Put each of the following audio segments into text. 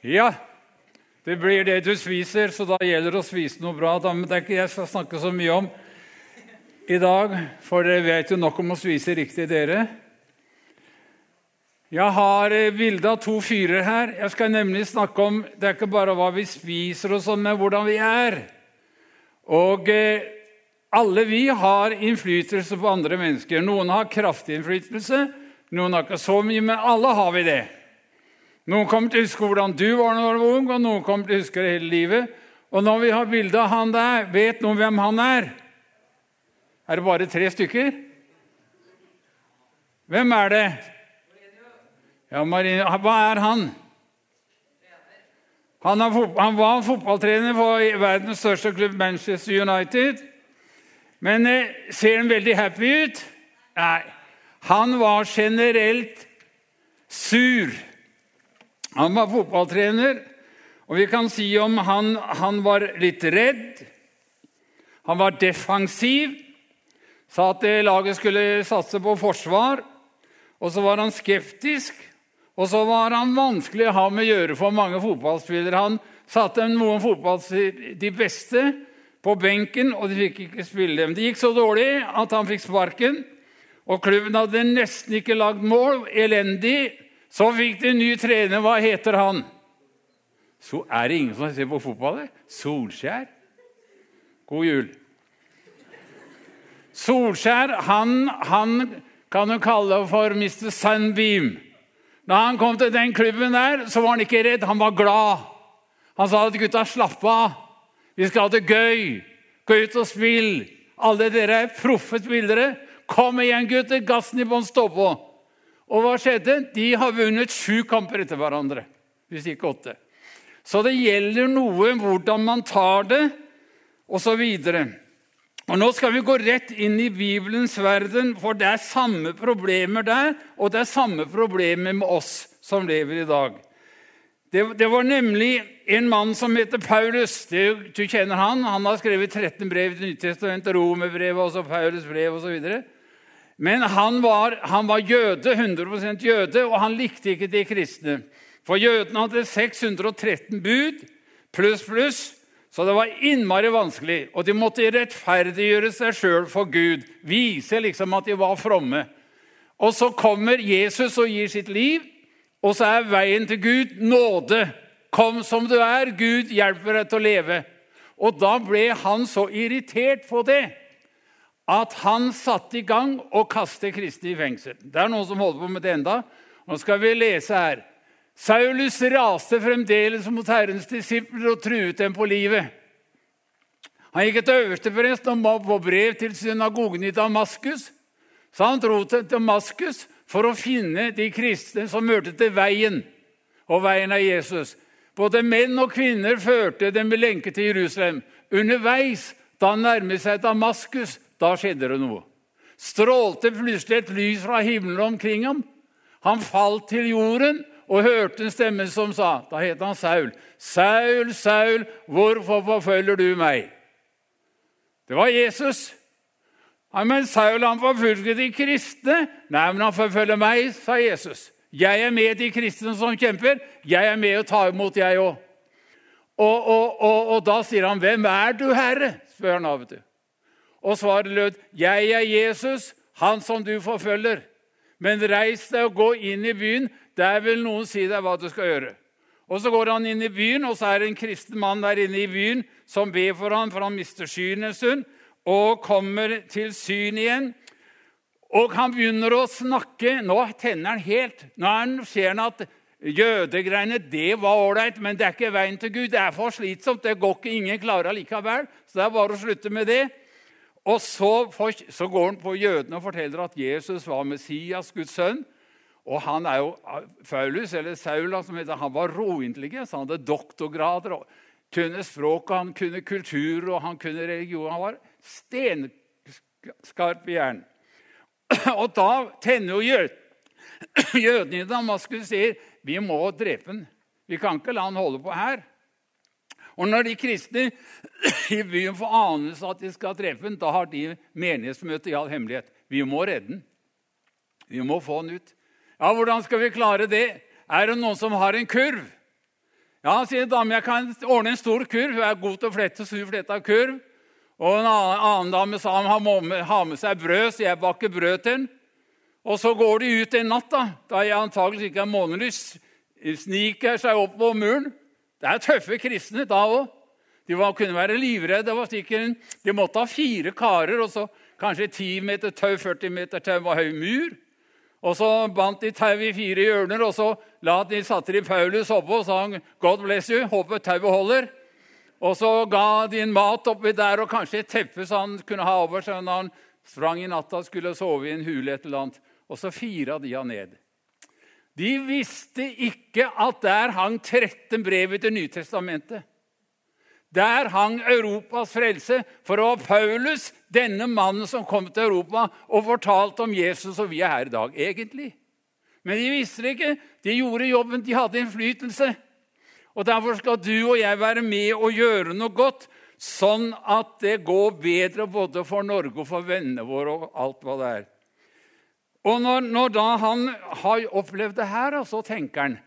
Ja, det blir det du spiser, så da gjelder det å spise noe bra. Men det er ikke jeg skal snakke så mye om i dag, for dere vet jo nok om å spise riktig, dere. Jeg har eh, bilde av to fyrer her. Jeg skal nemlig snakke om det er ikke bare hva vi spiser, og sånn, men hvordan vi er. Og eh, alle vi har innflytelse på andre mennesker. Noen har kraftig innflytelse, noen har ikke så mye, men alle har vi det. Noen kommer til å huske hvordan du var da du var ung, og noen kommer til å huske det hele livet. Og når vi har bilde av han der, vet noen hvem han er? Er det bare tre stykker? Hvem er det? Ja, Marino. Hva er han? Han, han var fotballtrener for verdens største klubb, Manchester United. Men eh, ser han veldig happy ut? Nei. Han var generelt sur. Han var fotballtrener, og vi kan si om han han var litt redd. Han var defensiv, sa at laget skulle satse på forsvar. Og så var han skeptisk, og så var han vanskelig å ha med å gjøre for mange fotballspillere. Han satte noen de beste, på benken, og de fikk ikke spille dem. Det gikk så dårlig at han fikk sparken, og klubben hadde nesten ikke lagd mål. Elendig. Så fikk de ny trener. Hva heter han? Så er det ingen som ser på fotball? Solskjær. God jul. Solskjær han, han kan du kalle for Mr. Sunbeam. Da han kom til den klubben der, så var han ikke redd, han var glad. Han sa at gutta, slapp av. Vi skal ha det gøy. Gå ut og spill. Alle dere er proffe spillere. Kom igjen, gutter. Gassen i bånn, står på. Og hva skjedde? De har vunnet sju kamper etter hverandre. Hvis ikke åtte. Så det gjelder noe hvordan man tar det, osv. Og Nå skal vi gå rett inn i Bibelens verden, for det er samme problemer der, og det er samme problemer med oss som lever i dag. Det, det var nemlig en mann som heter Paulus. Det, du kjenner Han Han har skrevet 13 brev til Nytestamentet, Romerbrevet, også Paulus brev osv. Men han var, han var jøde, 100% jøde, og han likte ikke de kristne. For jødene hadde 613 bud pluss, pluss. Så det var innmari vanskelig, og de måtte rettferdiggjøre seg sjøl for Gud. Vise liksom at de var fromme. Og så kommer Jesus og gir sitt liv, og så er veien til Gud nåde. Kom som du er, Gud hjelper deg til å leve. Og da ble han så irritert på det at han satte i gang å kaste kristne i fengsel. Det er noen som holder på med det enda. Nå skal vi lese her. Saulus raste fremdeles mot Herrens disipler og truet dem på livet. Han gikk til øversteprest og må på brev til synagogen i Damaskus. Så han dro til Damaskus for å finne de kristne som hørte til veien. Og veien av Jesus. Både menn og kvinner førte dem med lenke til Jerusalem. Underveis, da han nærmet seg Damaskus, da skjedde det noe. Strålte plutselig et lys fra himmelen omkring ham. Han falt til jorden og hørte en stemme som sa Da het han Saul. Saul, Saul, hvorfor forfølger du meg? Det var Jesus. Ja, men Saul han forfølger de kristne. Nei, men han forfølger meg, sa Jesus. Jeg er med de kristne som kjemper. Jeg er med å ta imot, jeg òg. Og, og, og, og, da sier han, 'Hvem er du, Herre?' spør han av og til. Og svaret lød, 'Jeg er Jesus, han som du forfølger.' 'Men reis deg og gå inn i byen. Der vil noen si deg hva du skal gjøre.' Og Så går han inn i byen, og så er det en kristen mann der inne i byen som ber for ham, for han mister synet en stund, og kommer til syn igjen. Og han begynner å snakke. Nå tenner han helt. Nå ser han at jødegreiene det var ålreit, men det er ikke veien til Gud. Det er for slitsomt. Det går ikke. Ingen klarer allikevel. Så det er bare å slutte med det. Og så, så, går han på jødene og forteller at Jesus var Messias, Guds sønn. Og han er jo Faulus, eller Saula, som heter, han var råintelligent. Han hadde doktorgrader, og kunne språket, han kunne kultur og han kunne religion. Han var stenskarp i hjernen. Og da tenner jo jød, jødene i Damaskus sier vi må drepe ham. Vi kan ikke la han holde på her. Og når de kristne i byen får anelse at de skal treffe den, da har de menighetsmøte i all hemmelighet. Vi må redde den. Vi må få den ut. Ja, Hvordan skal vi klare det? Er det noen som har en kurv? Ja, sier dame, jeg kan ordne en stor kurv. Hun er god til å flette, så hun fletta kurv. Og en annen, dame sa han må ha med seg brød, så jeg baker brød til den. Og så går de ut en natt, da, da jeg antakelig ikke er månelys, sniker seg opp på muren. Det er tøffe kristne da òg. De var, kunne være livredde. De måtte ha fire karer og så kanskje 10 meter tau, 40 meter tau og høy mur. Og så bandt de tau i fire hjørner, og så la de, satte de Paulus oppå og sa 'God bless you', håper tauet holder. Og så ga de en mat oppi der og kanskje et teppe så han kunne ha over seg når han sprang i natta og skulle sove i en hule. et eller annet. Og så fira de han ned. De visste ikke at der hang 13 brev til Nytestamentet. Der hang Europas frelse. For det var Paulus, denne mannen som kom til Europa og fortalte om Jesus, og vi er her i dag, egentlig. Men de visste det ikke. De gjorde jobben, de hadde innflytelse. Og Derfor skal du og jeg være med og gjøre noe godt, sånn at det går bedre både for Norge og for vennene våre og alt hva det er. Og når, når da han har opplevd det her, så tenker han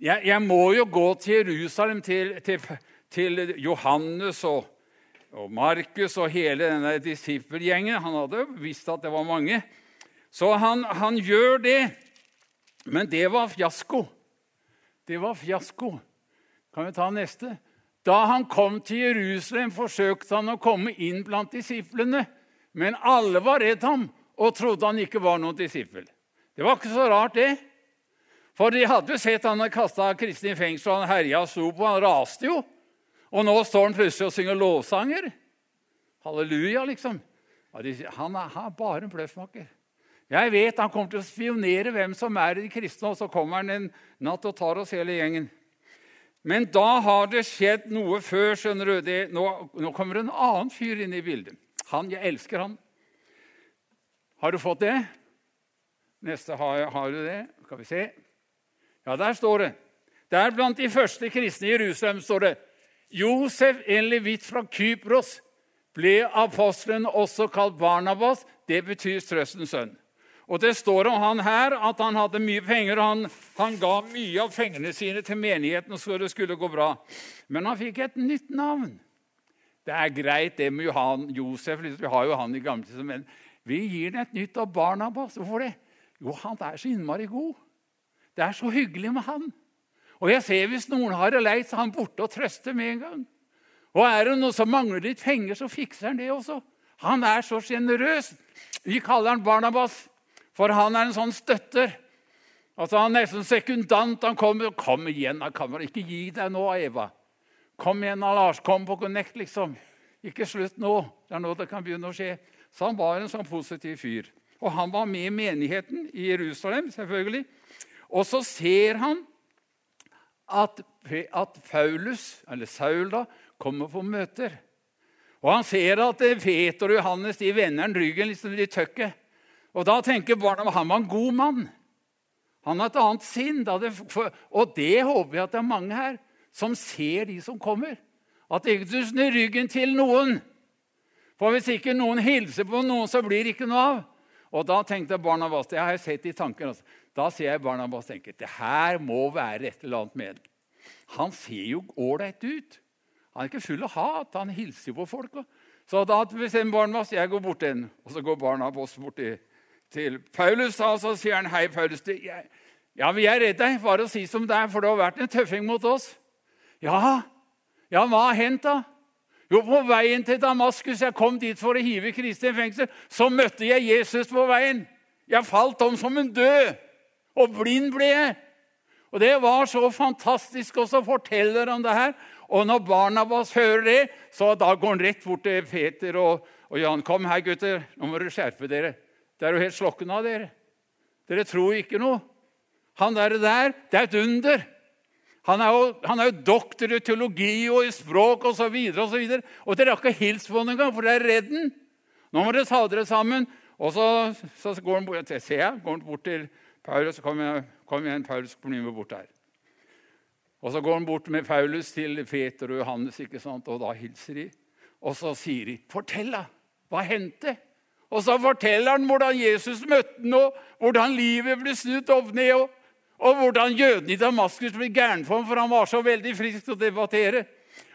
jeg, jeg må jo gå til Jerusalem, til, til, til Johannes og, og Markus og hele denne disippelgjengen. Han hadde visst at det var mange. Så han, han gjør det. Men det var fiasko. Det var fiasko. Kan vi ta neste? Da han kom til Jerusalem, forsøkte han å komme inn blant disiplene. Men alle var redd ham og trodde han ikke var noen disippel. Det var ikke så rart, det. For de hadde jo sett han kasta kristne i fengsel, og han herja og sto på. Han raste jo. Og nå står han plutselig og synger lovsanger. Halleluja, liksom. Han er, han er bare en bløffmaker. Jeg vet han kommer til å spionere hvem som er de kristne, og så kommer han en natt og tar oss hele gjengen. Men da har det skjedd noe før. skjønner du. Det, nå, nå, kommer en annen fyr inn i bildet. Han, Jeg elsker han. Har du fått det? Neste har, har du det. Skal vi se. Ja, der står det. Der blant de første kristne i Jerusalem står det Josef, en levitt fra Kypros, ble apostelen også kalt Barnabas. Det betyr trøstens sønn. Og Det står om han her at han hadde mye penger. og Han, han ga mye av pengene sine til menigheten så det skulle gå bra. Men han fikk et nytt navn. Det er greit, det med Johan, Josef. Vi har jo han i gamle men vi gir den et nytt av Barnabas. Hvorfor det? Jo, han er så innmari god. Det er så hyggelig med han. Og jeg ser Hvis noen har det leit, så er han borte og trøster med en gang. Og er det noe som mangler litt penger, så fikser han det også. Han er så sjenerøs. Vi kaller han Barnabas. For han er en sånn støtter. Altså Han er nesten sekundant. Han kommer Kom igjen, da, kamera. ikke gi deg nå, Eva? Kom igjen, Lars. Kom på Connect, liksom. Ikke slutt nå. Det er nå det kan begynne å skje. Så han var en sånn positiv fyr. Og han var med i menigheten i Jerusalem, selvfølgelig. Og så ser han at, at Paulus, eller Saul, da, kommer på møter. Og han ser at Peter og Johannes de vender han ryggen liksom i tøkket. Og da tenker barna han var en god mann. Han har et annet sinn. og det håper jeg at det er mange her som ser de som kommer. At ikke du snur ryggen til noen. For hvis ikke noen hilser på noen, så blir det ikke noe av. Og da tenkte Barnabas, det har jeg sett i tanken, også. Da ser jeg Barnabas tenke det her må være et eller annet med Han ser jo ålreit ut. Han er ikke full av hat. Han hilser jo på folk. Så da bestemmer Barnabas jeg går bort til og så går Barnabas bort til til Paulus, og så sier han hei, Paulus. Ja, vi er redd deg, bare å si som det er, for det har vært en tøffing mot oss. Ja, ja hva har hendt, da? Jo, på veien til Damaskus, jeg kom dit for å hive Kristi i fengsel, så møtte jeg Jesus på veien. Jeg falt om som en død, og blind ble jeg. Og Det var så fantastisk, og så forteller han det her. Og når Barnabas hører det, så da går han rett bort til Peter og, og Jan. 'Kom her, gutter. Nå må dere skjerpe dere.' Det er jo helt slokkende av dere. Dere tror ikke noe. Han der, der det er et under. Han er, jo, han er jo doktor i teologi og i språk osv. Og, så og, så og dere har ikke hilst på ham engang, for dere er redd ham. Nå må dere ta dere sammen. Og så, så går han bort, ser jeg, går han bort til Paulus, så kommer kom igjen Paulus bli med bort der. Og så går han bort med Paulus til Peter og Johannes, ikke sant? og da hilser de. Og så sier de, 'Fortell, da! Hva hendte?' Og så forteller han hvordan Jesus møtte ham, og hvordan livet ble snudd opp ned. Og, Og hvordan jødene i Damaskus ble gærne for ham, for han var så veldig frisk til å debattere.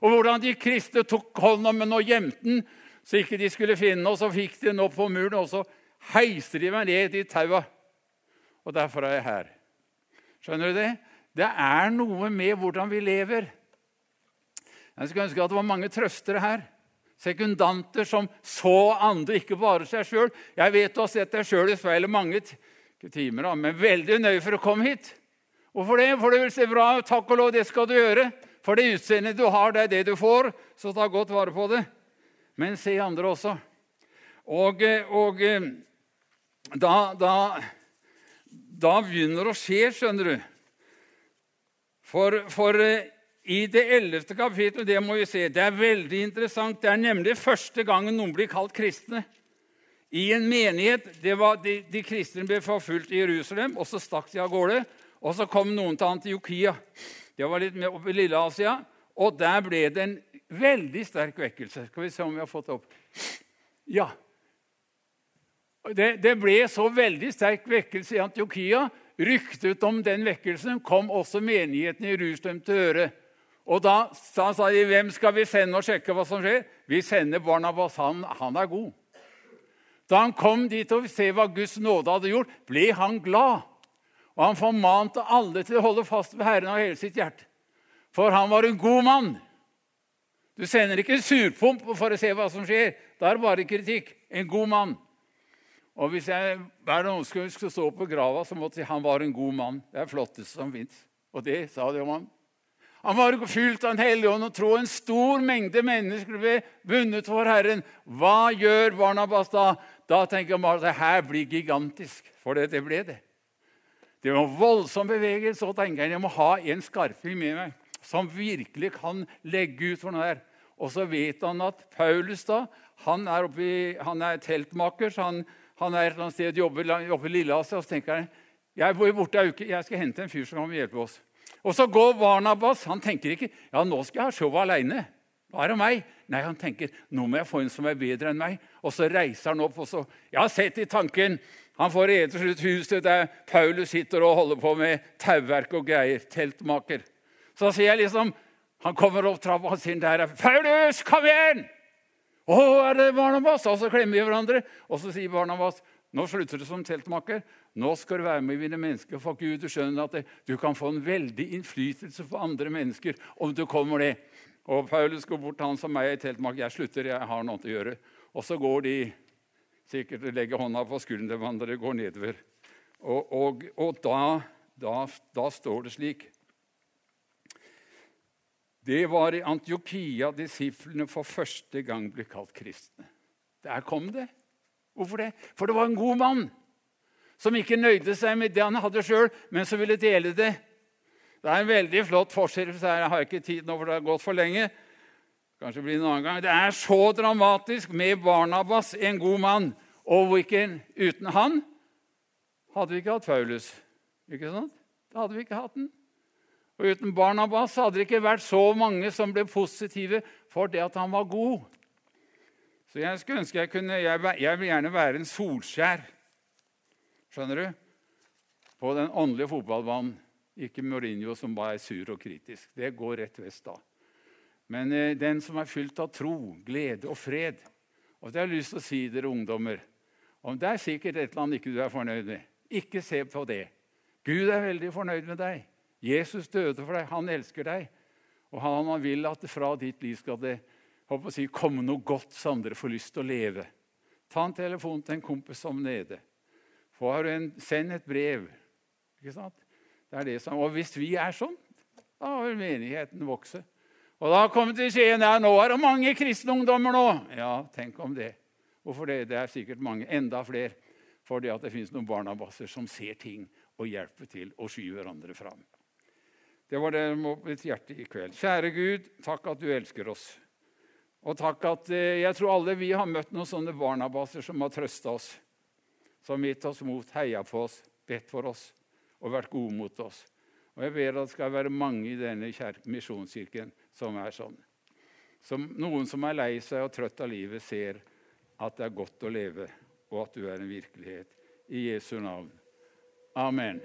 Og hvordan de kristne tok hånd om ham og gjemte den, så ikke de skulle finne Og så fikk de den opp på muren, og så heiste de meg ned i taua. Og derfor er jeg her. Skjønner du det? Det er noe med hvordan vi lever. Jeg skulle ønske at det var mange trøstere her. Sekundanter som så andre, ikke bare seg sjøl. Jeg vet du har sett deg sjøl i speilet mange timer, men veldig nøye for å komme hit. Hvorfor det? For det vil se bra ut. Takk og lov, det skal du gjøre. For det utseendet du har, det er det du får, så ta godt vare på det. Men se andre også. Og, og da, da, da begynner det å skje, skjønner du. For, for i det ellevte kapittelet det må vi se, det er veldig interessant. Det er nemlig første gangen noen blir kalt kristne. I en menighet det var, de, de kristne ble forfulgt i Jerusalem, og så stakk de av gårde. Og så kom noen til Antiokia. Det var litt mer oppe i Lille-Asia. Og der ble det en veldig sterk vekkelse. Skal vi se om vi har fått det opp. Ja. Det, det ble så veldig sterk vekkelse i Antiokia. Ryktet om den vekkelsen kom også menigheten i Jerusalem til øre. Og da sa, de, 'Hvem skal vi sende og sjekke hva som skjer?' 'Vi sender Barnabas. Han, han er god.' Da han kom dit og se hva Guds nåde hadde gjort, ble han glad. Og han formante alle til å holde fast ved Herren av hele sitt hjerte. For han var en god mann. Du sender ikke en surpomp for å se hva som skjer. Da er det bare kritikk. En god mann. Og Hvis jeg hver noen skulle stå på grava, så måtte jeg si han var en god mann. Det er det flotteste som fins. Og det sa de om han. Han var fylt av Den hellige ånd og tro. En stor mengde mennesker ble vunnet for Herren. Hva gjør Barnabas da? Da tenker man at det her blir gigantisk. For det, det ble det. Det var voldsom bevegelse. Og tenker jeg, jeg må ha en skarping med meg som virkelig kan legge ut for noe her. Og så vet han at Paulus da, han er, oppi, han er teltmaker. så han, han er et eller annet sted jobber oppe i Lilleasia. Og så tenker han jeg bor borte ei uke, jeg skal hente en fyr som kan hjelpe oss. Og så går Barnabas. Han tenker ikke ja, nå skal jeg ha show aleine. bare meg? Nei, han tenker nå må jeg få en som er bedre enn meg. Og så reiser han opp. og så, Jeg har sett i tanken Han får rett og huset der Paulus sitter og holder på med tauverk og greier. Teltmaker. Så sier jeg liksom Han kommer opp trappa og sier der 'Paulus, kom igjen!' 'Å, er det Barnabas?' Og så klemmer vi hverandre. Og så sier Barnabas, 'Nå slutter du som teltmaker. Nå skal du være med mine mennesker.' For Gud, du skjønner at du kan få en veldig innflytelse på andre mennesker om du kommer det. Og Paulus går bort til han som meg i teltmark. 'Jeg slutter, jeg har noe å gjøre.' Og så går de sikkert og legger hånda på skulderen til hverandre, går nedover. Og, og, og da, da, da står det slik det var i Antiokia disiplene for første gang ble kalt kristne. Der kom det. Hvorfor det? For det var en god mann som ikke nøyde seg med det han hadde sjøl, men som ville dele det. Det er en veldig flott fortsettelse. Jeg har ikke tid nå, for det har gått for lenge. Kanskje blir Det en annen gang. Det er så dramatisk med Barnabas, en god mann. Og hvilken, uten han hadde vi ikke hatt Paulus. Ikke sant? Da hadde vi ikke hatt den. Og uten Barnabas hadde det ikke vært så mange som ble positive for det at han var god. Så jeg skulle ønske jeg kunne Jeg, jeg vil gjerne være en Solskjær Skjønner du? På den åndelige fotballbanen. Ikke Mourinho som bare er sur og kritisk. Det går rett vest da. Men eh, den som er fylt av tro, glede og fred. Og det har jeg lyst til å si dere ungdommer. Om det er sikkert et eller annet ikke du er fornøyd med. Ikke se på det. Gud er veldig fornøyd med deg. Jesus døde for deg. Han elsker deg. Og han vil at fra ditt liv skal det si, komme noe godt som dere får lyst til å leve. Ta en telefon til en kompis som nede. Får en, send et brev. Ikke sant? Det er det som, og hvis vi er sånn, da vil menigheten vokse. Og da kommer til Skien ja, nå er det mange kristne ungdommer nå. Ja, tenk om det. Hvorfor det? Det er sikkert mange, enda flere. Fordi at det finnes noen barnabasser som ser ting og hjelper til å skyve hverandre fram. Det var det med mitt hjerte i kveld. Kjære Gud, takk at du elsker oss. Og takk at eh, jeg tror alle vi har møtt noen sånne barnabasser som har trøsta oss som gitt oss mot, heia på oss, bedt for oss og vært gode mot oss. Og Jeg ber at det skal være mange i denne misjonskirken som er sånn. Som noen som er lei seg og trøtt av livet, ser at det er godt å leve, og at du er en virkelighet. I Jesu navn. Amen.